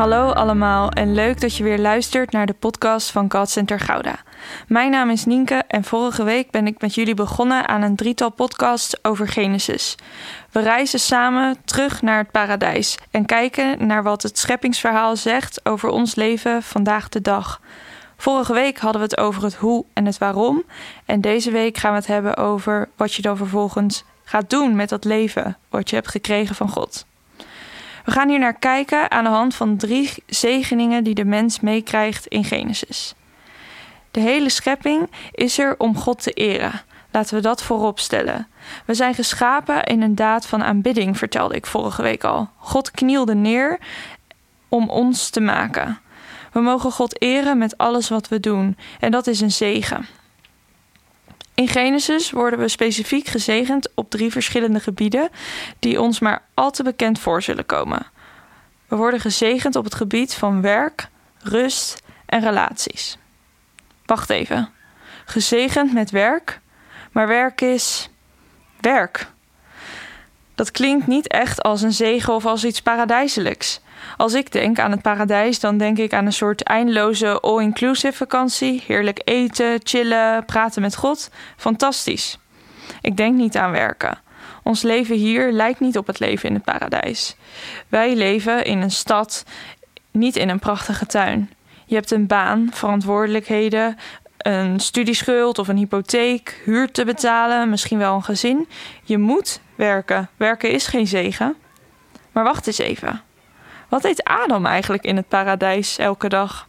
Hallo allemaal en leuk dat je weer luistert naar de podcast van God Center Gouda. Mijn naam is Nienke en vorige week ben ik met jullie begonnen aan een drietal podcasts over Genesis. We reizen samen terug naar het paradijs en kijken naar wat het scheppingsverhaal zegt over ons leven vandaag de dag. Vorige week hadden we het over het hoe en het waarom en deze week gaan we het hebben over wat je dan vervolgens gaat doen met dat leven wat je hebt gekregen van God. We gaan hier naar kijken aan de hand van drie zegeningen die de mens meekrijgt in Genesis. De hele schepping is er om God te eren. Laten we dat voorop stellen. We zijn geschapen in een daad van aanbidding, vertelde ik vorige week al. God knielde neer om ons te maken. We mogen God eren met alles wat we doen en dat is een zegen. In Genesis worden we specifiek gezegend op drie verschillende gebieden die ons maar al te bekend voor zullen komen. We worden gezegend op het gebied van werk, rust en relaties. Wacht even. Gezegend met werk, maar werk is werk. Dat klinkt niet echt als een zegen of als iets paradijselijks. Als ik denk aan het paradijs, dan denk ik aan een soort eindeloze all-inclusive vakantie. Heerlijk eten, chillen, praten met God. Fantastisch. Ik denk niet aan werken. Ons leven hier lijkt niet op het leven in het paradijs. Wij leven in een stad, niet in een prachtige tuin. Je hebt een baan, verantwoordelijkheden, een studieschuld of een hypotheek, huur te betalen, misschien wel een gezin. Je moet werken. Werken is geen zegen. Maar wacht eens even. Wat deed Adam eigenlijk in het paradijs elke dag?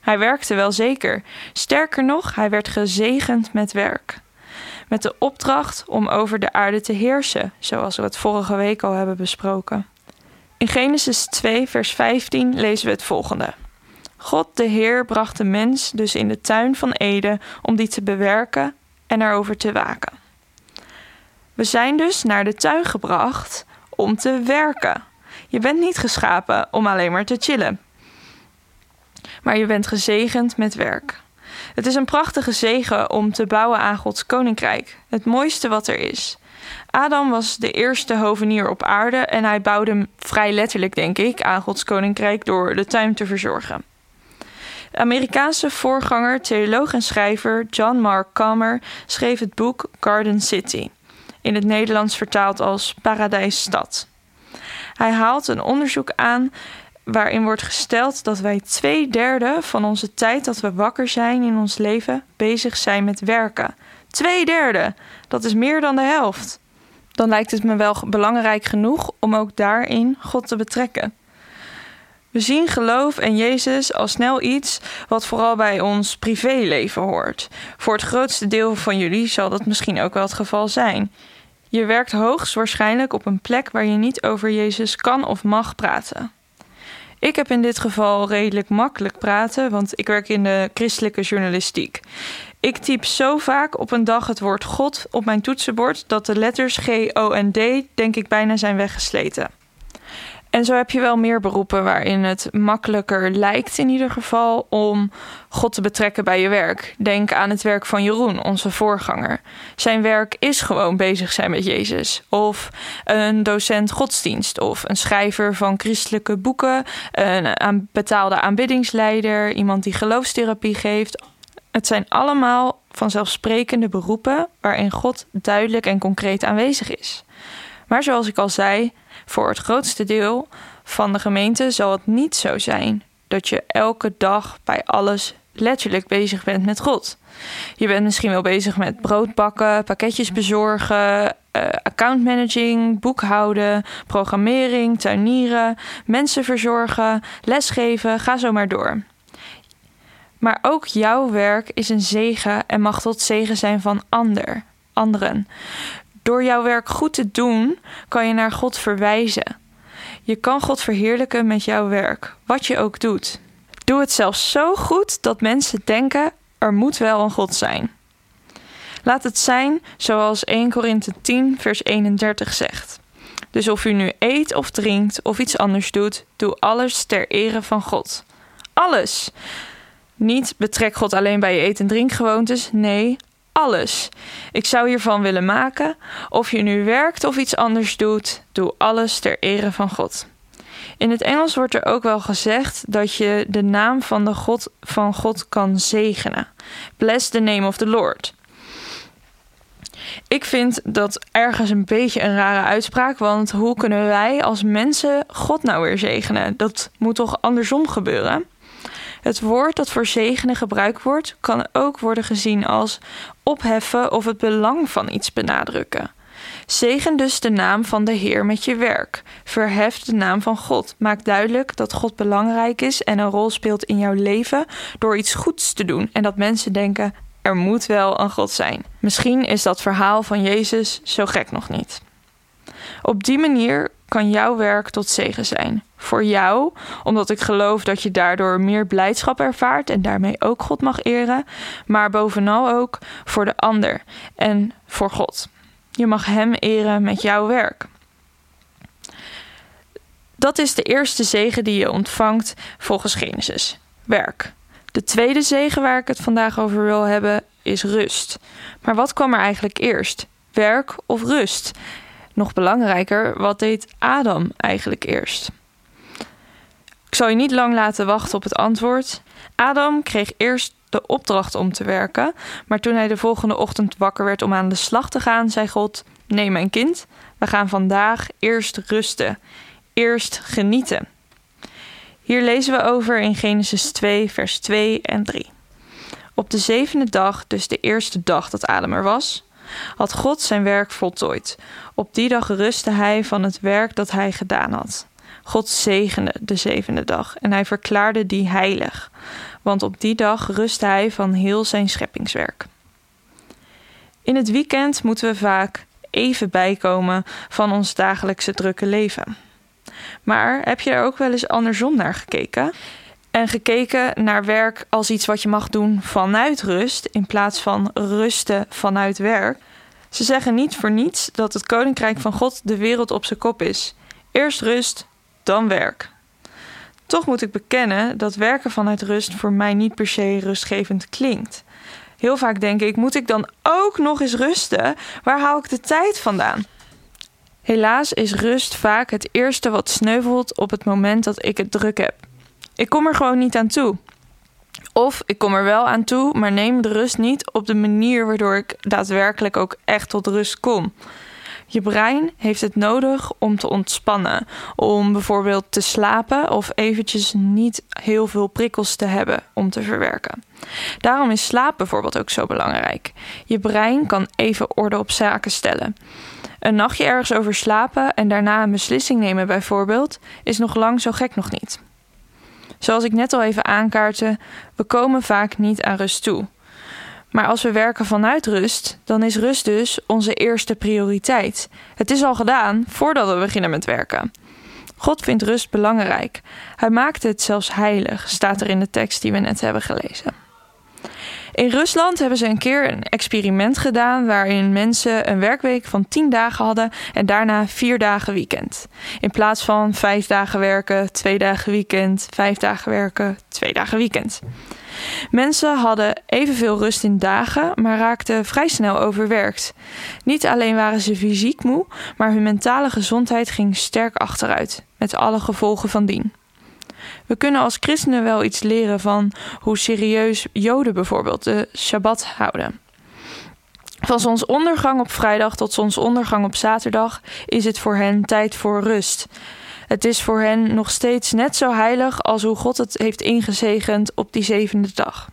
Hij werkte wel zeker. Sterker nog, hij werd gezegend met werk. Met de opdracht om over de aarde te heersen, zoals we het vorige week al hebben besproken. In Genesis 2, vers 15 lezen we het volgende. God de Heer bracht de mens dus in de tuin van Eden om die te bewerken en erover te waken. We zijn dus naar de tuin gebracht om te werken. Je bent niet geschapen om alleen maar te chillen. Maar je bent gezegend met werk. Het is een prachtige zegen om te bouwen aan Gods koninkrijk, het mooiste wat er is. Adam was de eerste hovenier op aarde en hij bouwde vrij letterlijk, denk ik, aan Gods koninkrijk door de tuin te verzorgen. De Amerikaanse voorganger, theoloog en schrijver John Mark Comer schreef het boek Garden City, in het Nederlands vertaald als Paradijsstad. Hij haalt een onderzoek aan waarin wordt gesteld dat wij twee derde van onze tijd dat we wakker zijn in ons leven bezig zijn met werken. Twee derde, dat is meer dan de helft. Dan lijkt het me wel belangrijk genoeg om ook daarin God te betrekken. We zien geloof en Jezus al snel iets wat vooral bij ons privéleven hoort. Voor het grootste deel van jullie zal dat misschien ook wel het geval zijn. Je werkt hoogstwaarschijnlijk op een plek waar je niet over Jezus kan of mag praten. Ik heb in dit geval redelijk makkelijk praten, want ik werk in de christelijke journalistiek. Ik typ zo vaak op een dag het woord God op mijn toetsenbord dat de letters G, O en D denk ik bijna zijn weggesleten. En zo heb je wel meer beroepen waarin het makkelijker lijkt, in ieder geval, om God te betrekken bij je werk. Denk aan het werk van Jeroen, onze voorganger. Zijn werk is gewoon bezig zijn met Jezus. Of een docent godsdienst, of een schrijver van christelijke boeken, een betaalde aanbiddingsleider, iemand die geloofstherapie geeft. Het zijn allemaal vanzelfsprekende beroepen waarin God duidelijk en concreet aanwezig is. Maar zoals ik al zei, voor het grootste deel van de gemeente zal het niet zo zijn dat je elke dag bij alles letterlijk bezig bent met God. Je bent misschien wel bezig met brood bakken, pakketjes bezorgen, uh, accountmanaging, boekhouden, programmering, tuinieren, mensen verzorgen, lesgeven, ga zo maar door. Maar ook jouw werk is een zegen en mag tot zegen zijn van ander, anderen. Door jouw werk goed te doen, kan je naar God verwijzen. Je kan God verheerlijken met jouw werk, wat je ook doet. Doe het zelfs zo goed dat mensen denken: er moet wel een God zijn. Laat het zijn zoals 1 Korinthe 10, vers 31 zegt. Dus of u nu eet of drinkt of iets anders doet, doe alles ter ere van God. Alles. Niet betrek God alleen bij je eet- en drinkgewoontes. Nee, alles. Ik zou hiervan willen maken. Of je nu werkt of iets anders doet, doe alles ter ere van God. In het Engels wordt er ook wel gezegd dat je de naam van de God van God kan zegenen. Bless the name of the Lord. Ik vind dat ergens een beetje een rare uitspraak, want hoe kunnen wij als mensen God nou weer zegenen? Dat moet toch andersom gebeuren? Het woord dat voor zegenen gebruikt wordt, kan ook worden gezien als opheffen of het belang van iets benadrukken. Zegen dus de naam van de Heer met je werk. Verhef de naam van God. Maak duidelijk dat God belangrijk is en een rol speelt in jouw leven door iets goeds te doen en dat mensen denken: er moet wel een God zijn. Misschien is dat verhaal van Jezus zo gek nog niet. Op die manier kan jouw werk tot zegen zijn. Voor jou, omdat ik geloof dat je daardoor meer blijdschap ervaart en daarmee ook God mag eren, maar bovenal ook voor de ander en voor God. Je mag Hem eren met jouw werk. Dat is de eerste zegen die je ontvangt volgens Genesis: werk. De tweede zegen waar ik het vandaag over wil hebben is rust. Maar wat kwam er eigenlijk eerst? Werk of rust? Nog belangrijker, wat deed Adam eigenlijk eerst? Ik zal je niet lang laten wachten op het antwoord. Adam kreeg eerst de opdracht om te werken, maar toen hij de volgende ochtend wakker werd om aan de slag te gaan, zei God: Nee, mijn kind, we gaan vandaag eerst rusten, eerst genieten. Hier lezen we over in Genesis 2, vers 2 en 3. Op de zevende dag, dus de eerste dag dat Adam er was, had God zijn werk voltooid. Op die dag rustte hij van het werk dat hij gedaan had. God zegende de zevende dag en hij verklaarde die heilig, want op die dag rustte hij van heel zijn scheppingswerk. In het weekend moeten we vaak even bijkomen van ons dagelijkse drukke leven. Maar heb je er ook wel eens andersom naar gekeken? En gekeken naar werk als iets wat je mag doen vanuit rust, in plaats van rusten vanuit werk. Ze zeggen niet voor niets dat het koninkrijk van God de wereld op zijn kop is. Eerst rust, dan werk. Toch moet ik bekennen dat werken vanuit rust voor mij niet per se rustgevend klinkt. Heel vaak denk ik: moet ik dan ook nog eens rusten? Waar haal ik de tijd vandaan? Helaas is rust vaak het eerste wat sneuvelt op het moment dat ik het druk heb. Ik kom er gewoon niet aan toe. Of ik kom er wel aan toe, maar neem de rust niet op de manier waardoor ik daadwerkelijk ook echt tot rust kom. Je brein heeft het nodig om te ontspannen, om bijvoorbeeld te slapen of eventjes niet heel veel prikkels te hebben om te verwerken. Daarom is slaap bijvoorbeeld ook zo belangrijk. Je brein kan even orde op zaken stellen. Een nachtje ergens over slapen en daarna een beslissing nemen, bijvoorbeeld, is nog lang zo gek nog niet. Zoals ik net al even aankaartte, we komen vaak niet aan rust toe. Maar als we werken vanuit rust, dan is rust dus onze eerste prioriteit. Het is al gedaan voordat we beginnen met werken. God vindt rust belangrijk. Hij maakte het zelfs heilig, staat er in de tekst die we net hebben gelezen. In Rusland hebben ze een keer een experiment gedaan waarin mensen een werkweek van 10 dagen hadden en daarna 4 dagen weekend. In plaats van 5 dagen werken, 2 dagen weekend, 5 dagen werken, 2 dagen weekend. Mensen hadden evenveel rust in dagen, maar raakten vrij snel overwerkt. Niet alleen waren ze fysiek moe, maar hun mentale gezondheid ging sterk achteruit, met alle gevolgen van dien. We kunnen als christenen wel iets leren van hoe serieus Joden bijvoorbeeld de Shabbat houden. Van zonsondergang op vrijdag tot zonsondergang op zaterdag is het voor hen tijd voor rust. Het is voor hen nog steeds net zo heilig als hoe God het heeft ingezegend op die zevende dag.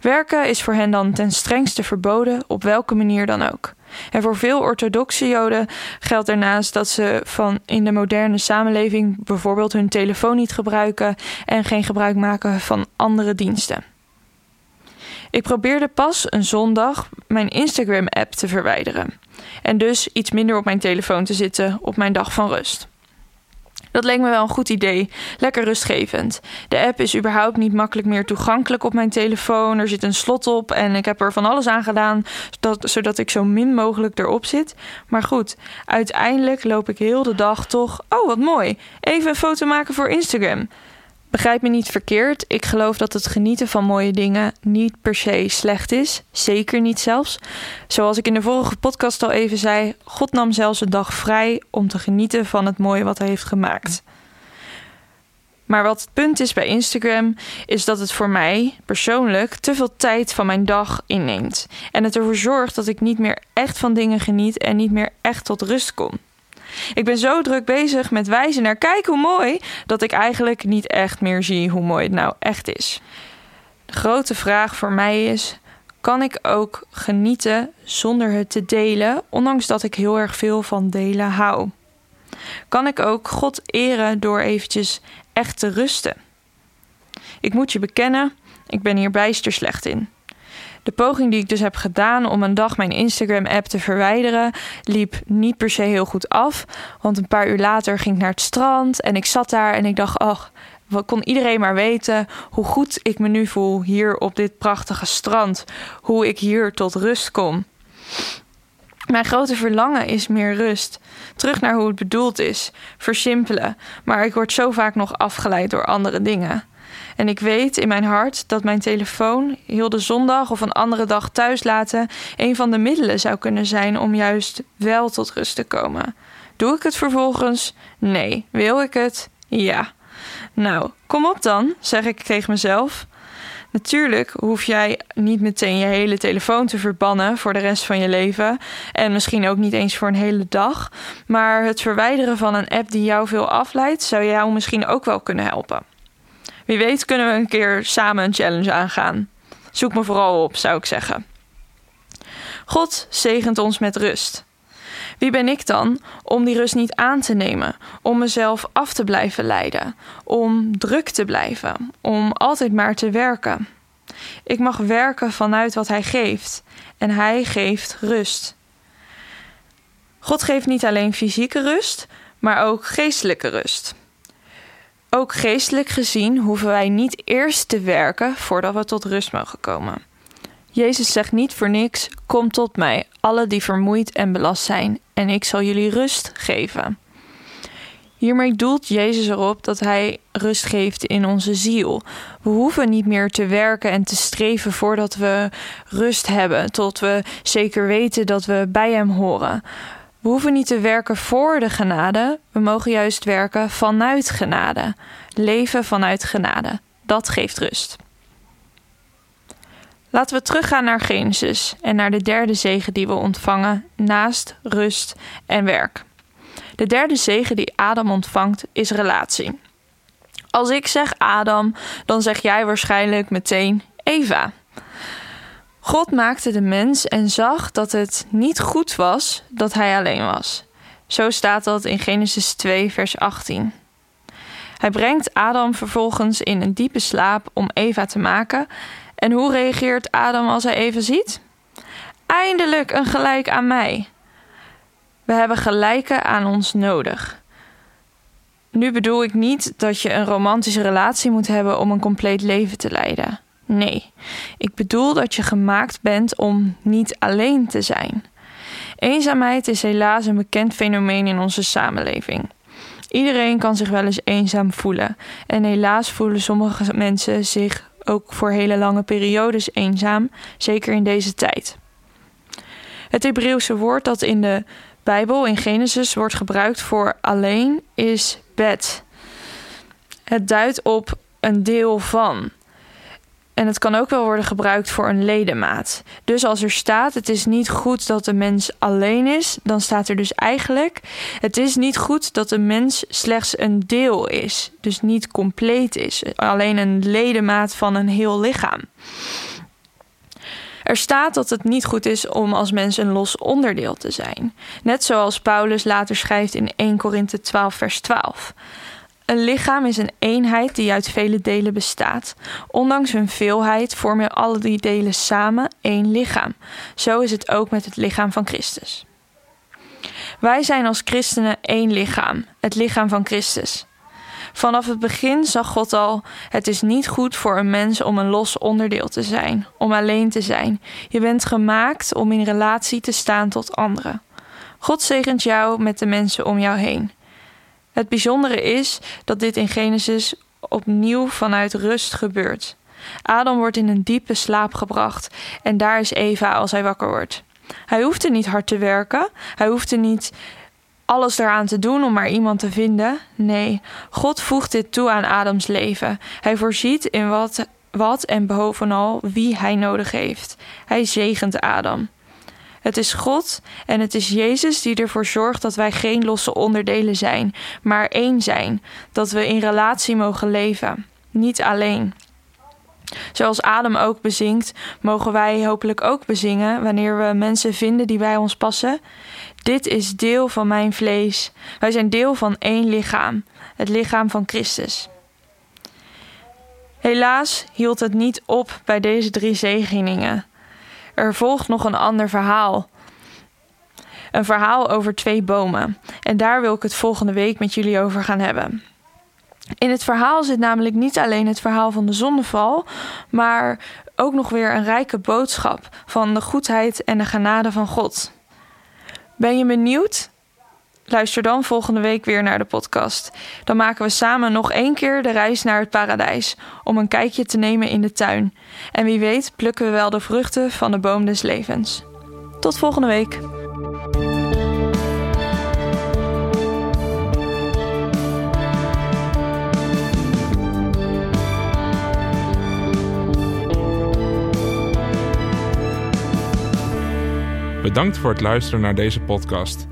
Werken is voor hen dan ten strengste verboden, op welke manier dan ook. En voor veel orthodoxe Joden geldt daarnaast dat ze van in de moderne samenleving bijvoorbeeld hun telefoon niet gebruiken en geen gebruik maken van andere diensten. Ik probeerde pas een zondag mijn Instagram-app te verwijderen en dus iets minder op mijn telefoon te zitten op mijn dag van rust. Dat leek me wel een goed idee. Lekker rustgevend. De app is überhaupt niet makkelijk meer toegankelijk op mijn telefoon. Er zit een slot op en ik heb er van alles aan gedaan zodat, zodat ik zo min mogelijk erop zit. Maar goed, uiteindelijk loop ik heel de dag toch. Oh, wat mooi. Even een foto maken voor Instagram. Begrijp me niet verkeerd, ik geloof dat het genieten van mooie dingen niet per se slecht is. Zeker niet zelfs. Zoals ik in de vorige podcast al even zei, God nam zelfs een dag vrij om te genieten van het mooie wat hij heeft gemaakt. Maar wat het punt is bij Instagram, is dat het voor mij persoonlijk te veel tijd van mijn dag inneemt. En het ervoor zorgt dat ik niet meer echt van dingen geniet en niet meer echt tot rust kom. Ik ben zo druk bezig met wijzen naar kijk hoe mooi, dat ik eigenlijk niet echt meer zie hoe mooi het nou echt is. De grote vraag voor mij is: kan ik ook genieten zonder het te delen, ondanks dat ik heel erg veel van delen hou? Kan ik ook God eren door eventjes echt te rusten? Ik moet je bekennen, ik ben hier bijster slecht in. De poging die ik dus heb gedaan om een dag mijn Instagram-app te verwijderen, liep niet per se heel goed af. Want een paar uur later ging ik naar het strand en ik zat daar en ik dacht: ach, kon iedereen maar weten hoe goed ik me nu voel hier op dit prachtige strand. Hoe ik hier tot rust kom. Mijn grote verlangen is meer rust. Terug naar hoe het bedoeld is. Versimpelen. Maar ik word zo vaak nog afgeleid door andere dingen. En ik weet in mijn hart dat mijn telefoon heel de zondag of een andere dag thuis laten een van de middelen zou kunnen zijn om juist wel tot rust te komen. Doe ik het vervolgens? Nee. Wil ik het? Ja. Nou, kom op dan, zeg ik tegen mezelf. Natuurlijk hoef jij niet meteen je hele telefoon te verbannen voor de rest van je leven. En misschien ook niet eens voor een hele dag. Maar het verwijderen van een app die jou veel afleidt, zou jou misschien ook wel kunnen helpen. Wie weet kunnen we een keer samen een challenge aangaan. Zoek me vooral op, zou ik zeggen. God zegent ons met rust. Wie ben ik dan om die rust niet aan te nemen, om mezelf af te blijven leiden, om druk te blijven, om altijd maar te werken? Ik mag werken vanuit wat Hij geeft en Hij geeft rust. God geeft niet alleen fysieke rust, maar ook geestelijke rust. Ook geestelijk gezien hoeven wij niet eerst te werken voordat we tot rust mogen komen. Jezus zegt niet voor niks: Kom tot mij, alle die vermoeid en belast zijn, en ik zal jullie rust geven. Hiermee doelt Jezus erop dat Hij rust geeft in onze ziel. We hoeven niet meer te werken en te streven voordat we rust hebben, tot we zeker weten dat we bij Hem horen. We hoeven niet te werken voor de genade, we mogen juist werken vanuit genade. Leven vanuit genade. Dat geeft rust. Laten we teruggaan naar Genesis en naar de derde zegen die we ontvangen naast rust en werk. De derde zegen die Adam ontvangt is relatie. Als ik zeg Adam, dan zeg jij waarschijnlijk meteen Eva. God maakte de mens en zag dat het niet goed was dat hij alleen was. Zo staat dat in Genesis 2, vers 18. Hij brengt Adam vervolgens in een diepe slaap om Eva te maken. En hoe reageert Adam als hij Eva ziet? Eindelijk een gelijk aan mij. We hebben gelijken aan ons nodig. Nu bedoel ik niet dat je een romantische relatie moet hebben om een compleet leven te leiden. Nee, ik bedoel dat je gemaakt bent om niet alleen te zijn. Eenzaamheid is helaas een bekend fenomeen in onze samenleving. Iedereen kan zich wel eens eenzaam voelen. En helaas voelen sommige mensen zich ook voor hele lange periodes eenzaam, zeker in deze tijd. Het Hebreeuwse woord dat in de Bijbel in Genesis wordt gebruikt voor alleen is bed. Het duidt op een deel van. En het kan ook wel worden gebruikt voor een ledemaat. Dus als er staat: het is niet goed dat de mens alleen is, dan staat er dus eigenlijk: het is niet goed dat de mens slechts een deel is, dus niet compleet is, alleen een ledemaat van een heel lichaam. Er staat dat het niet goed is om als mens een los onderdeel te zijn. Net zoals Paulus later schrijft in 1 Korinthe 12, vers 12. Een lichaam is een eenheid die uit vele delen bestaat. Ondanks hun veelheid vormen alle die delen samen één lichaam. Zo is het ook met het lichaam van Christus. Wij zijn als christenen één lichaam, het lichaam van Christus. Vanaf het begin zag God al: het is niet goed voor een mens om een los onderdeel te zijn, om alleen te zijn. Je bent gemaakt om in relatie te staan tot anderen. God zegent jou met de mensen om jou heen. Het bijzondere is dat dit in Genesis opnieuw vanuit rust gebeurt. Adam wordt in een diepe slaap gebracht en daar is Eva als hij wakker wordt. Hij hoefde niet hard te werken, hij hoefde niet alles eraan te doen om maar iemand te vinden. Nee, God voegt dit toe aan Adams leven. Hij voorziet in wat, wat en bovenal wie hij nodig heeft. Hij zegent Adam. Het is God en het is Jezus die ervoor zorgt dat wij geen losse onderdelen zijn, maar één zijn, dat we in relatie mogen leven, niet alleen. Zoals Adam ook bezingt, mogen wij hopelijk ook bezingen wanneer we mensen vinden die bij ons passen. Dit is deel van mijn vlees. Wij zijn deel van één lichaam, het lichaam van Christus. Helaas hield het niet op bij deze drie zegeningen. Er volgt nog een ander verhaal. Een verhaal over twee bomen. En daar wil ik het volgende week met jullie over gaan hebben. In het verhaal zit namelijk niet alleen het verhaal van de zondeval, maar ook nog weer een rijke boodschap van de goedheid en de genade van God. Ben je benieuwd? Luister dan volgende week weer naar de podcast. Dan maken we samen nog één keer de reis naar het paradijs om een kijkje te nemen in de tuin. En wie weet plukken we wel de vruchten van de boom des levens. Tot volgende week. Bedankt voor het luisteren naar deze podcast.